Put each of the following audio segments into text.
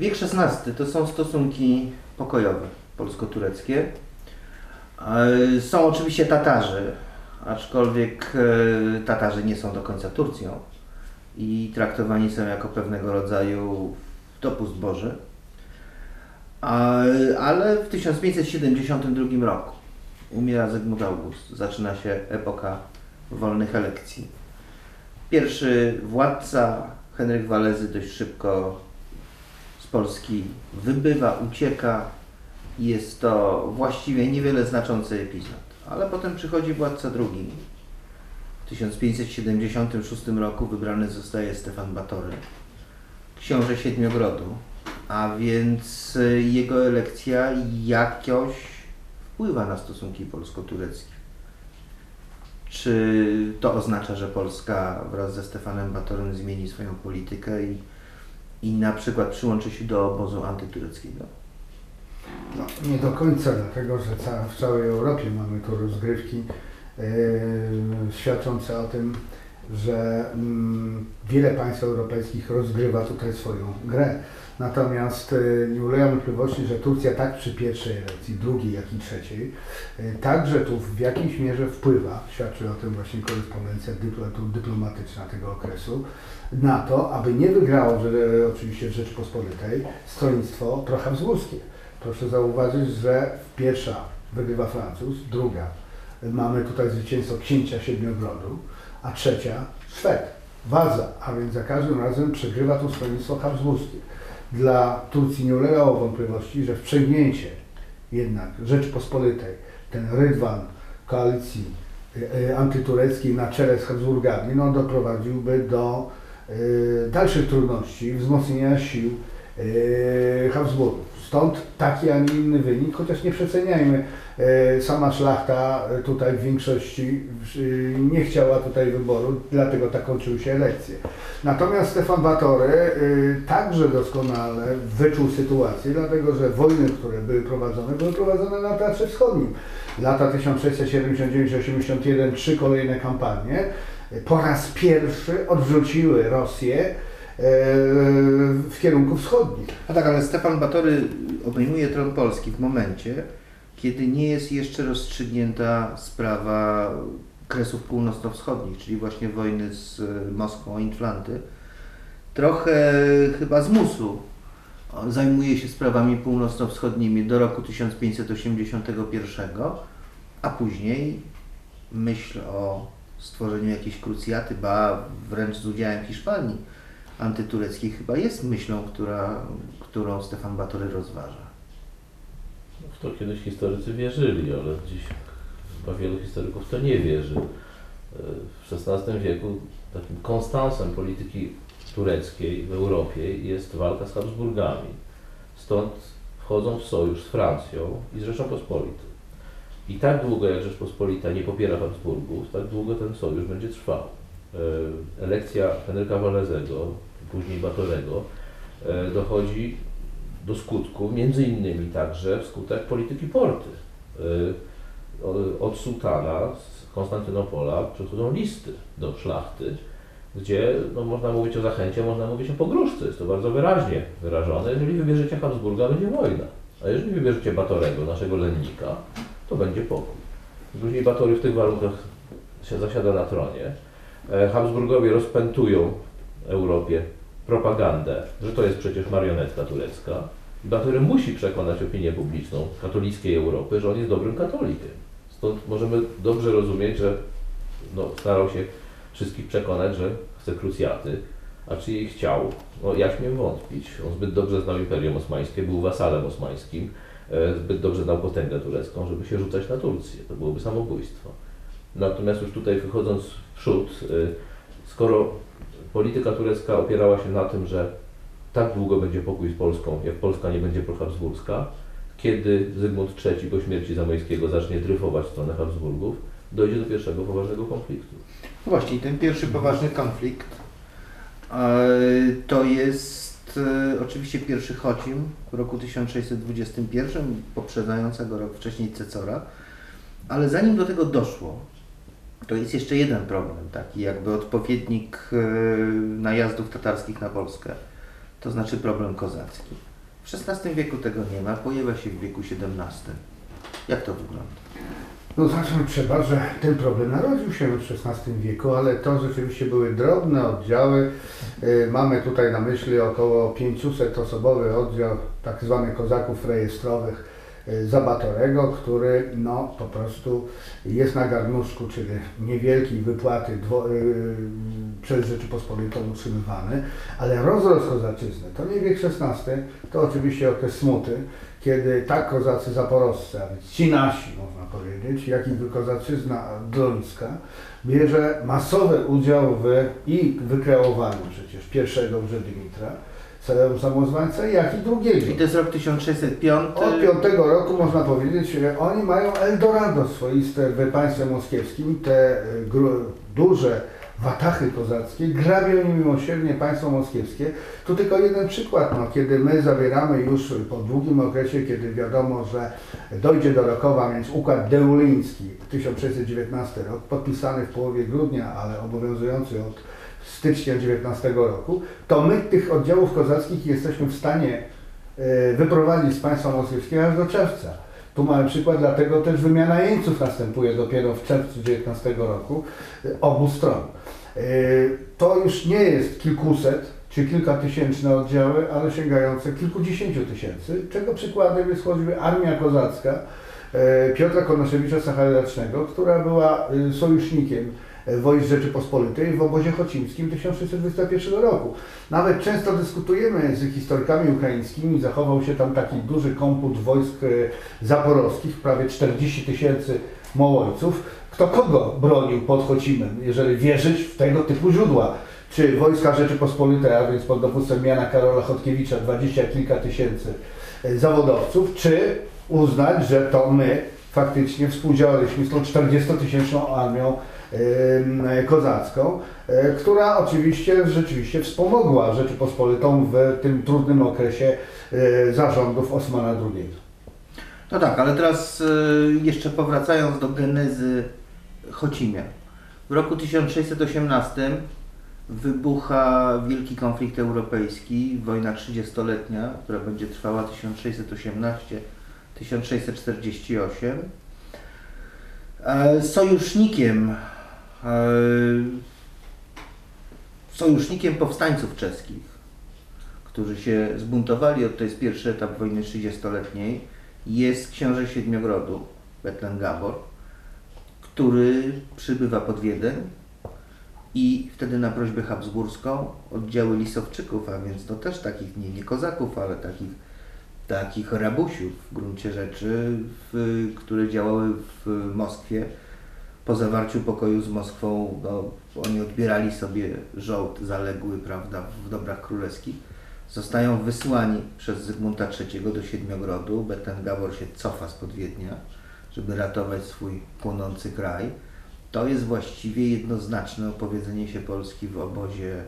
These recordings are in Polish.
Wiek XVI to są stosunki pokojowe polsko-tureckie. E, Są oczywiście Tatarzy, aczkolwiek e, Tatarzy nie są do końca Turcją i traktowani są jako pewnego rodzaju dopust Boży. A- Ale w 1572 roku umiera Zygmunt August, zaczyna się epoka wolnych elekcji. Pierwszy władca, Henryk Walezy, dość szybko Polski wybywa, ucieka. Jest to właściwie niewiele znaczący epizod. Ale potem przychodzi władca drugi. W 1576 roku wybrany zostaje Stefan Batory, książę Siedmiogrodu, a więc y, jego elekcja jakoś wpływa na stosunki polsko-tureckie. Czy to oznacza, że Polska wraz ze Stefanem Batorym zmieni swoją politykę i, i na przykład przyłączy się do obozu antytureckiego? No, nie do końca, dlatego że ca w całej Europie mamy tu rozgrywki yy, świadczące o tym, że mm, wiele państw europejskich rozgrywa tutaj swoją grę. Natomiast yy, nie ulega wątpliwości, że Turcja tak przy pierwszej edycji, drugiej, jak i trzeciej, yy, także tu w jakiejś mierze wpływa, świadczy o tym właśnie korespondencja dypl- dyplomatyczna tego okresu, na to, aby nie wygrało, że, oczywiście w Rzeczypospolitej, stronnictwo prohabsburskie. Proszę zauważyć, że pierwsza wygrywa Francuz, druga mamy tutaj zwycięstwo księcia Siedmiogrodu, a trzecia Szwed, Waza, a więc za każdym razem przegrywa to stronnictwo habsburskie. Dla Turcji nie ulegało wątpliwości, że wprzęgnięcie jednak Rzeczypospolitej, ten rydwan koalicji y, y, antytureckiej na czele z Habsburgami, no doprowadziłby do y, dalszych trudności, wzmocnienia sił Habsburgów. Stąd taki, a nie inny wynik, chociaż nie przeceniajmy, e, sama szlachta tutaj w większości e, nie chciała tutaj wyboru, dlatego tak kończyły się elekcje. Natomiast Stefan Batory e, także doskonale wyczuł sytuację, dlatego że wojny, które były prowadzone, były prowadzone na Teatrze Wschodnim. Lata 1679-81, trzy kolejne kampanie, po raz pierwszy odwróciły Rosję w kierunku wschodnim. A tak, ale Stefan Batory obejmuje tron Polski w momencie, kiedy nie jest jeszcze rozstrzygnięta sprawa kresów północno-wschodnich, czyli właśnie wojny z e, Moskwą o Inflanty. Trochę chyba z musu zajmuje się sprawami północno-wschodnimi do roku 1581, a później myśl o stworzeniu jakiejś krucjaty, ba wręcz z udziałem Hiszpanii antytureckiej chyba jest myślą, która, którą Stefan Batory rozważa. W to kiedyś historycy wierzyli, ale dziś chyba wielu historyków to nie wierzy. E, W XVI wieku takim konstansem polityki tureckiej w Europie jest walka z Habsburgami. Stąd wchodzą w sojusz z Francją i z Rzecząpospolitą. I tak długo jak Rzeczpospolita nie popiera Habsburgów, tak długo ten sojusz będzie trwał. E, Elekcja Henryka Walezego, później Batorego, e, dochodzi do skutku, między innymi także wskutek polityki Porty. O- Od sułtana z Konstantynopola przychodzą listy do szlachty, gdzie no, można mówić o zachęcie, można mówić o pogróżce. Jest to bardzo wyraźnie wyrażone. Jeżeli wybierzecie Habsburga, będzie wojna. A jeżeli wybierzecie Batorego, naszego lennika, to będzie pokój. Później Batory w tych warunkach się zasiada na tronie. E, Habsburgowie rozpętują Europie propagandę, że to jest przecież marionetka turecka. Batory musi przekonać opinię publiczną katolickiej Europy, że on jest dobrym katolikiem. Stąd możemy dobrze rozumieć, że no, starał się wszystkich przekonać, że chce krucjaty, a czy jej chciał? No, ja śmiem wątpić. On zbyt dobrze znał Imperium Osmańskie, był wasalem osmańskim, e, zbyt dobrze znał potęgę turecką, żeby się rzucać na Turcję. To byłoby samobójstwo. Natomiast już tutaj wychodząc w przód, y, skoro polityka turecka opierała się na tym, że tak długo będzie pokój z Polską, jak Polska nie będzie prohabsburska, kiedy Zygmunt III po śmierci Zamojskiego zacznie dryfować w stronę Habsburgów, dojdzie do pierwszego poważnego konfliktu. No właśnie, ten pierwszy poważny konflikt e, to jest e, oczywiście pierwszy Chocim w roku 1621, poprzedzającego rok wcześniej Cecora, ale zanim do tego doszło, to jest jeszcze jeden problem, taki jakby odpowiednik e, najazdów tatarskich na Polskę, to znaczy problem kozacki. W XVI wieku tego nie ma, pojawia się w wieku XVII. Jak to wygląda? No zacząć trzeba, że ten problem narodził się w XVI wieku, ale to rzeczywiście były drobne oddziały. Y, Mamy tutaj na myśli około 500 osobowy oddział tak zwanych kozaków rejestrowych Zabatorego, który no po prostu jest na garnuszku, czyli niewielkiej wypłaty dwo, y, przez Rzeczypospolitą utrzymywany, ale rozrost kozaczyzny to nie wiek XVI, to oczywiście okres smuty, kiedy tak kozacy zaporowscy, a więc ci nasi można powiedzieć, jak i kozaczyzna dlońska bierze masowy udział w i wykreowaniu przecież pierwszego Dymitra, samozwańca, jak i drugiego. I to jest rok 1605. Od piątego roku można powiedzieć, że oni mają Eldorado swoiste w państwie moskiewskim, te gru, duże watachy kozackie, grabią niemiłosiernie państwo moskiewskie. Tu tylko jeden przykład, no, kiedy my zabieramy już po długim okresie, kiedy wiadomo, że dojdzie do Rokowa, więc układ deuliński 1619 rok, podpisany w połowie grudnia, ale obowiązujący od stycznia 19 roku, to my tych oddziałów kozackich jesteśmy w stanie e, wyprowadzić z państwa moskiewskiego aż do czerwca. Tu mamy przykład, dlatego też wymiana jeńców następuje dopiero w czerwcu 19 roku e, obu stron. E, To już nie jest kilkuset czy kilkatysięczne oddziały, ale sięgające kilkudziesięciu tysięcy, czego przykładem jest choćby Armia Kozacka Piotra Konaszewicza Sacharycznego, która była sojusznikiem wojsk Rzeczypospolitej w obozie chocimskim 1621 roku. Nawet często dyskutujemy z historykami ukraińskimi, zachował się tam taki duży komput wojsk e, zaporowskich, prawie 40 tysięcy Mołojców. Kto kogo bronił pod Chocimem, jeżeli wierzyć w tego typu źródła? Czy wojska Rzeczypospolitej, a więc pod dowództwem Jana Karola Chodkiewicza, dwadzieścia kilka tysięcy e, zawodowców, czy uznać, że to my faktycznie współdziałaliśmy z tą 40-tysięczną armią e, kozacką, e, która oczywiście rzeczywiście wspomogła Rzeczypospolitą w tym trudnym okresie e, zarządów Osmana II. No tak, ale teraz y, jeszcze powracając do genezy Chocimia. W roku 1618 wybucha wielki konflikt europejski, wojna 30-letnia, która będzie trwała 1618-1648. E, Sojusznikiem e, sojusznikiem powstańców czeskich, którzy się zbuntowali, to jest pierwszy etap wojny 30-letniej, jest książę Siedmiogrodu, Betlen Gabor, który przybywa pod Wiedeń i wtedy na prośbę habsburską oddziały Lisowczyków, a więc to też takich nie, nie kozaków, ale takich, takich rabusiów w gruncie rzeczy, w, które działały w Moskwie, po zawarciu pokoju z Moskwą, no, oni odbierali sobie żołd zaległy, prawda, w dobrach królewskich, zostają wysłani przez Zygmunta III do Siedmiogrodu. Bettengabor się cofa spod Wiednia, żeby ratować swój płonący kraj. To jest właściwie jednoznaczne opowiedzenie się Polski w obozie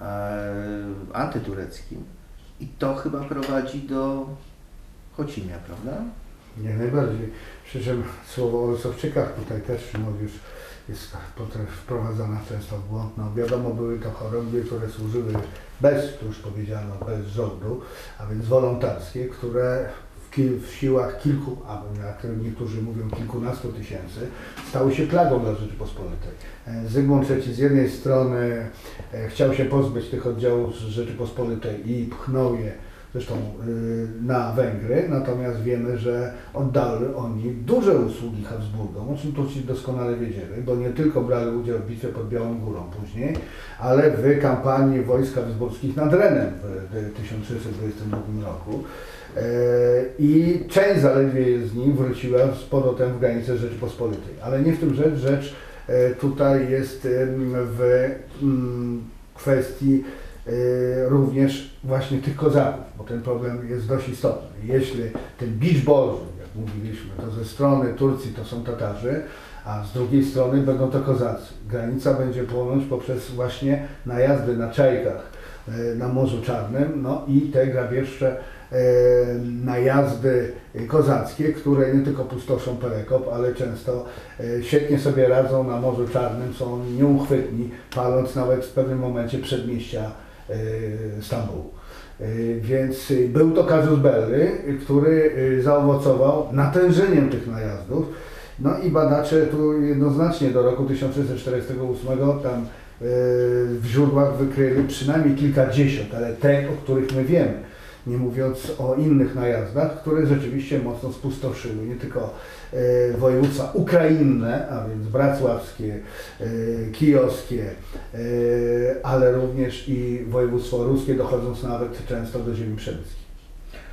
e, antytureckim. I to chyba prowadzi do Chocimia, prawda? Jak najbardziej. Przy czym słowo o Rosowczykach tutaj też no, jest wprowadzana często w błąd. No, wiadomo, były to choroby, które służyły bez, tu już powiedziano, bez rządu, a więc wolontarskie, które w, kil, w siłach kilku, a jak niektórzy mówią kilkunastu tysięcy, stały się plagą dla Rzeczypospolitej. E, Zygmunt III z jednej strony e, chciał się pozbyć tych oddziałów z Rzeczypospolitej i pchnął je zresztą y, na Węgry, natomiast wiemy, że oddali oni duże usługi Habsburgom, o czym Turcy doskonale wiedzieli, bo nie tylko brali udział w bitwie pod Białą Górą później, ale w kampanii wojsk habsburskich nad Renem w 1622 roku. E, I część zaledwie z nich wróciła z powrotem w granice Rzeczypospolitej. Ale nie w tym rzecz. Rzecz e, tutaj jest w mm, kwestii również właśnie tych kozaków, bo ten problem jest dość istotny. Jeśli ten bicz boży, jak mówiliśmy, to ze strony Turcji to są Tatarzy, a z drugiej strony będą to kozacy. Granica będzie płonąć poprzez właśnie najazdy na czajkach e, na Morzu Czarnym, no i te grabieżcze e, najazdy kozackie, które nie tylko pustoszą Perekop, ale często świetnie sobie radzą na Morzu Czarnym, są nieuchwytni, paląc nawet w pewnym momencie przedmieścia Stambułu. Y, Więc y, był to kazus belli, który y, zaowocował natężeniem tych najazdów. No i badacze tu jednoznacznie do roku 1648 tam y, w źródłach wykryli przynajmniej kilkadziesiąt, ale te, o których my wiemy, nie mówiąc o innych najazdach, które rzeczywiście mocno spustoszyły nie tylko e, województwa ukrainne, a więc bracławskie, e, kijowskie, e, ale również i województwo ruskie, dochodząc nawet często do ziemi przemyskich.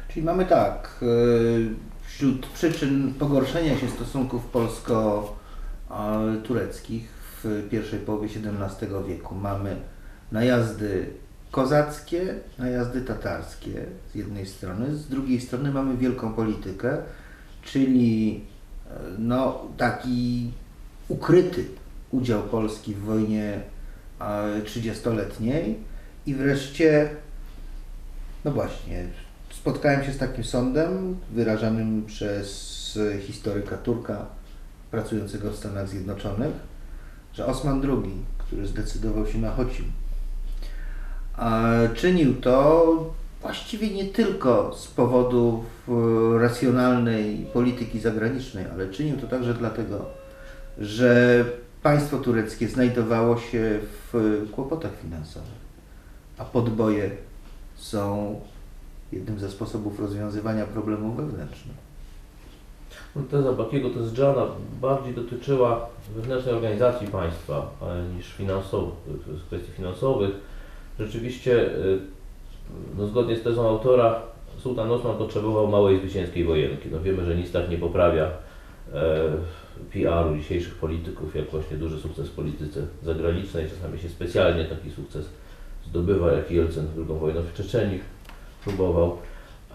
Czyli mamy tak, wśród przyczyn pogorszenia się stosunków polsko-tureckich w pierwszej połowie XVII wieku mamy najazdy kozackie, najazdy tatarskie z jednej strony, z drugiej strony mamy wielką politykę, czyli e, no, taki ukryty udział Polski w wojnie e, 30-letniej i wreszcie, no właśnie, spotkałem się z takim sądem wyrażanym przez historyka Turka pracującego w Stanach Zjednoczonych, że Osman II, który zdecydował się na Chocim, czynił to właściwie nie tylko z powodów e, racjonalnej polityki zagranicznej, ale czynił to także dlatego, że państwo tureckie znajdowało się w kłopotach finansowych, a podboje są jednym ze sposobów rozwiązywania problemów wewnętrznych. No, teza Bakiego, teza Jana bardziej dotyczyła wewnętrznej organizacji państwa e, niż finansowych, kwestii finansowych. Rzeczywiście, y, no, zgodnie z tezą autora, sułtan Osman potrzebował małej zwycięskiej wojenki. No, wiemy, że nic tak nie poprawia e, PR-u dzisiejszych polityków, jak właśnie duży sukces w polityce zagranicznej. Czasami się specjalnie taki sukces zdobywa, jak Jelcyn drugą wojną w Czeczeniu próbował.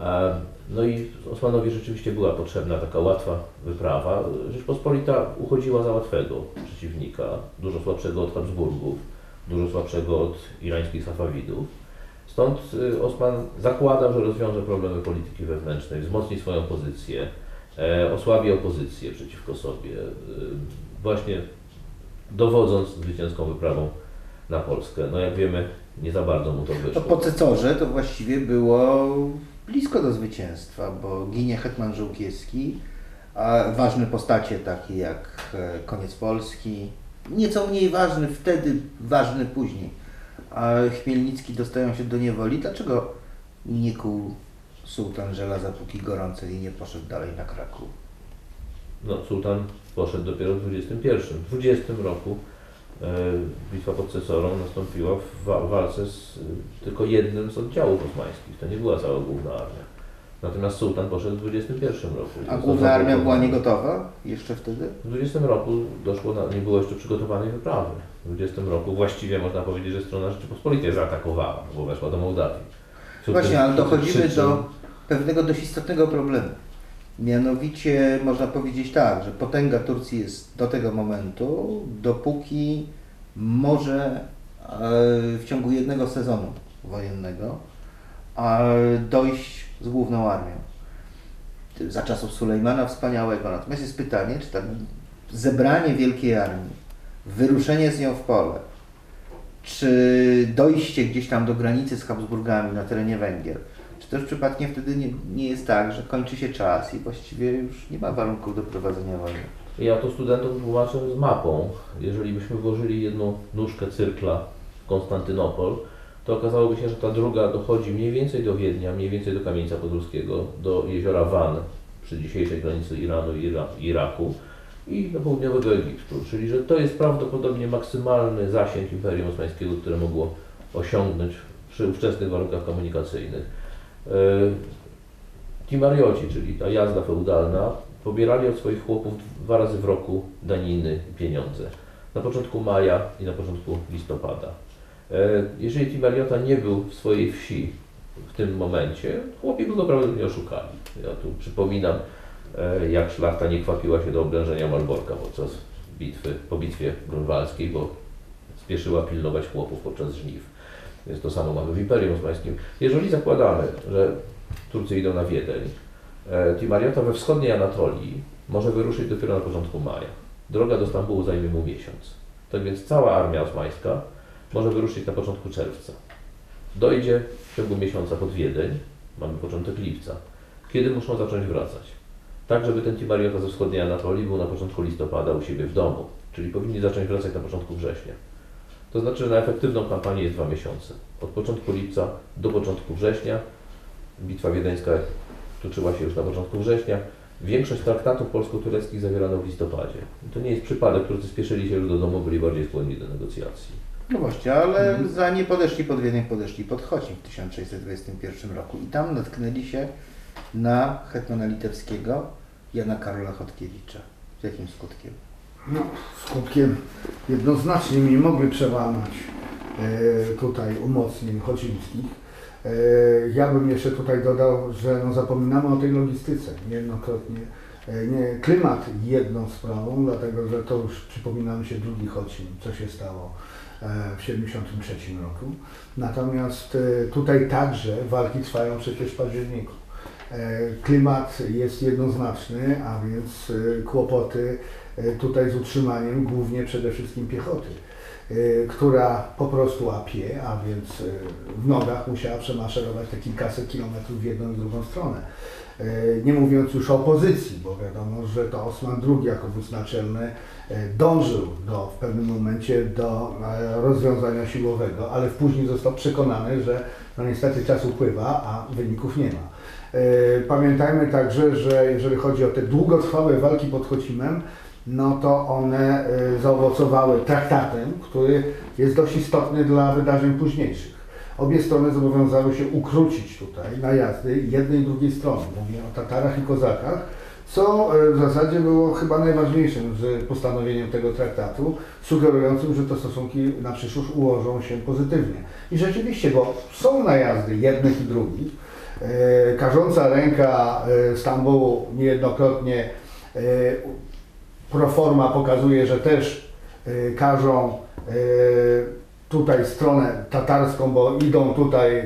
E, No i Osmanowi rzeczywiście była potrzebna taka łatwa wyprawa. Rzeczpospolita uchodziła za łatwego przeciwnika, dużo słabszego od Habsburgów, dużo słabszego od irańskich Safawidów. Stąd y, Osman zakładał, że rozwiąże problemy polityki wewnętrznej, wzmocni swoją pozycję, e, osłabi opozycję przeciwko sobie, y, właśnie dowodząc zwycięską wyprawą na Polskę. No jak wiemy, nie za bardzo mu to wyszło. po Cecorze to właściwie było blisko do zwycięstwa, bo ginie Hetman Żółkiewski, a ważne postacie takie jak e, Koniec Polski, nieco mniej ważny wtedy, ważny później, a Chmielnicki dostają się do niewoli. Dlaczego nie kuł sułtan żelaza póki gorące i nie poszedł dalej na Kraków? No, sułtan poszedł dopiero w 21. W 20 roku e, bitwa pod Cesorą nastąpiła w wa- walce z e, tylko jednym z oddziałów osmańskich. To nie była cała główna armia. Natomiast sułtan poszedł w 21 roku. A główna armia była niegotowa jeszcze wtedy? W 20 roku doszło na, nie było jeszcze przygotowanej wyprawy. W 20 roku właściwie można powiedzieć, że strona Rzeczypospolitej zaatakowała, bo weszła do Mołdawii. Wśród Właśnie, ale dochodzimy przyczyn- do pewnego dość istotnego problemu. Mianowicie można powiedzieć tak, że potęga Turcji jest do tego momentu, dopóki może e, w ciągu jednego sezonu wojennego dojść z główną armią. Za czasów Sulejmana wspaniałego. Natomiast jest pytanie, czy tam zebranie wielkiej armii, wyruszenie z nią w pole, czy dojście gdzieś tam do granicy z Habsburgami na terenie Węgier, czy też przypadkiem wtedy nie, nie jest tak, że kończy się czas i właściwie już nie ma warunków do prowadzenia wojny. Ja to studentom tłumaczę z mapą. Jeżeli byśmy włożyli jedną nóżkę cyrkla w Konstantynopol, to okazałoby się, że ta druga dochodzi mniej więcej do Wiednia, mniej więcej do Kamieńca Podolskiego, do jeziora Van przy dzisiejszej granicy Iranu i Ira- Iraku i do południowego Egiptu. Czyli, że to jest prawdopodobnie maksymalny zasięg Imperium Osmańskiego, które mogło osiągnąć przy ówczesnych warunkach komunikacyjnych. E, Timarioci, czyli ta jazda feudalna, pobierali od swoich chłopów dwa razy w roku daniny i pieniądze. Na początku maja i na początku listopada. E, Jeżeli Timariota nie był w swojej wsi w tym momencie, chłopi go prawdopodobnie oszukali. Ja tu przypominam, e, jak szlachta nie kwapiła się do oblężenia Malborka podczas bitwy, po bitwie grunwaldzkiej, bo spieszyła pilnować chłopów podczas żniw. Więc to samo mamy w Imperium Osmańskim. Jeżeli zakładamy, że Turcy idą na Wiedeń, e, Timariota we wschodniej Anatolii może wyruszyć dopiero na początku maja. Droga do Stambułu zajmie mu miesiąc. Tak więc cała armia osmańska może wyruszyć na początku czerwca. dojdzie w ciągu miesiąca pod Wiedeń, mamy początek lipca, kiedy muszą zacząć wracać. Tak, żeby ten Tibariota ze wschodniej Anatolii był na początku listopada u siebie w domu, czyli powinni zacząć wracać na początku września. To znaczy, że na efektywną kampanię jest dwa miesiące. Od początku lipca do początku września. Bitwa wiedeńska toczyła się już na początku września. Większość traktatów polsko-tureckich zawierano w listopadzie. I to nie jest przypadek, którzy spieszyli się już do domu, byli bardziej skłonni do negocjacji. No właśnie, ale Mhm. zanim podeszli pod Wiedeń, podeszli pod Chocim w 1621 roku i tam natknęli się na hetmana litewskiego Jana Karola Chodkiewicza. Z jakim skutkiem? No, skutkiem jednoznacznie nie mogli przełamać e, tutaj umocnień chocińskich. E, ja bym jeszcze tutaj dodał, że no, zapominamy o tej logistyce niejednokrotnie. E, nie, klimat jedną sprawą, dlatego że to już przypominamy się drugi Chocin, co się stało w 73 roku. Natomiast e, tutaj także walki trwają przecież w październiku. E, Klimat jest jednoznaczny, a więc e, kłopoty e, tutaj z utrzymaniem głównie przede wszystkim piechoty, która po prostu łapie, a więc w nogach musiała przemaszerować te kilkaset kilometrów w jedną i drugą stronę. Nie mówiąc już o opozycji, bo wiadomo, że to Osman II jako wódz naczelny dążył do, w pewnym momencie do rozwiązania siłowego, ale później został przekonany, że no niestety czas upływa, a wyników nie ma. E, Pamiętajmy także, że jeżeli chodzi o te długotrwałe walki pod Chocimem, no to one e, zaowocowały traktatem, który jest dość istotny dla wydarzeń późniejszych. Obie strony zobowiązały się ukrócić tutaj najazdy jednej i drugiej strony. Mówię o Tatarach i Kozakach, co e, w zasadzie było chyba najważniejszym z postanowieniem tego traktatu, sugerującym, że te stosunki na przyszłość ułożą się pozytywnie. I rzeczywiście, bo są najazdy jednych i drugich, karząca ręka e, Stambułu niejednokrotnie e, proforma pokazuje, że też e, e, tutaj stronę tatarską, bo idą tutaj e,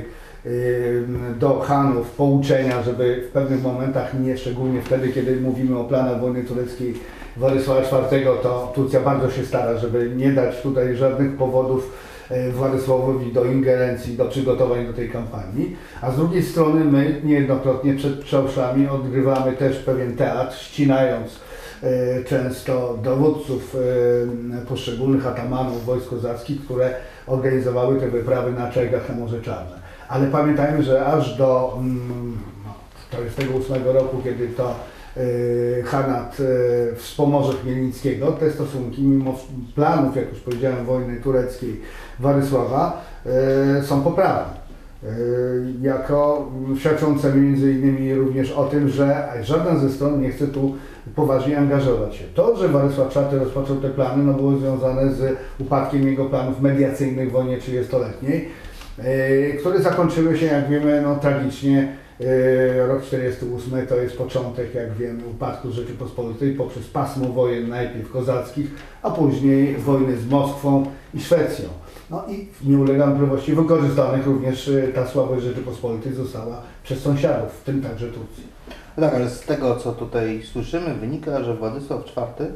do Hanów pouczenia, żeby w pewnych momentach, nie szczególnie wtedy, kiedy mówimy o planach wojny tureckiej Władysława IV, to Turcja bardzo się stara, żeby nie dać tutaj żadnych powodów e, Władysławowi do ingerencji, do przygotowań do tej kampanii, a z drugiej strony my niejednokrotnie przed przełszami odgrywamy też pewien teatr, ścinając e, często dowódców e, poszczególnych atamanów wojsk które organizowały te wyprawy na Czergach na Morze Czarne. Ale pamiętajmy, że aż do mm, no, 1948 roku, kiedy to e, Hanat e, wspomoże Chmielnickiego, te stosunki, mimo planów, jak już powiedziałem, wojny tureckiej Władysława, e, są poprawne. E, Jako świadczące między innymi również o tym, że żaden ze stron nie chce tu poważnie angażować się. To, że Władysław IV rozpoczął te plany, no było związane z upadkiem jego planów mediacyjnych w wojnie 30-letniej, e, które zakończyły się, jak wiemy, no, tragicznie. E, Rok 48 to jest początek, jak wiemy, upadku Rzeczypospolitej poprzez pasmo wojen najpierw kozackich, a później wojny z Moskwą i Szwecją. No i nie ulega wątpliwości wykorzystanych również e, ta słabość Rzeczypospolitej została przez sąsiadów, w tym także Turcji. No tak, ale z tego, co tutaj słyszymy, wynika, że Władysław IV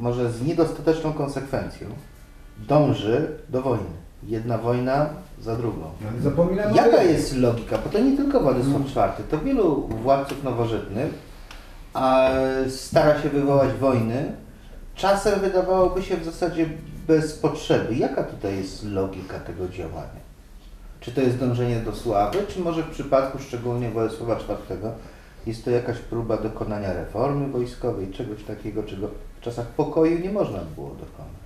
może z niedostateczną konsekwencją dąży do wojny. Jedna wojna za drugą. Zapominamy Jaka jest logika? Bo to nie tylko Władysław IV, to wielu władców nowożytnych a stara się wywołać wojny. Czasem wydawałoby się w zasadzie bez potrzeby. Jaka tutaj jest logika tego działania? Czy to jest dążenie do sławy, czy może w przypadku szczególnie Władysława IV jest to jakaś próba dokonania reformy wojskowej, czegoś takiego, czego w czasach pokoju nie można było dokonać?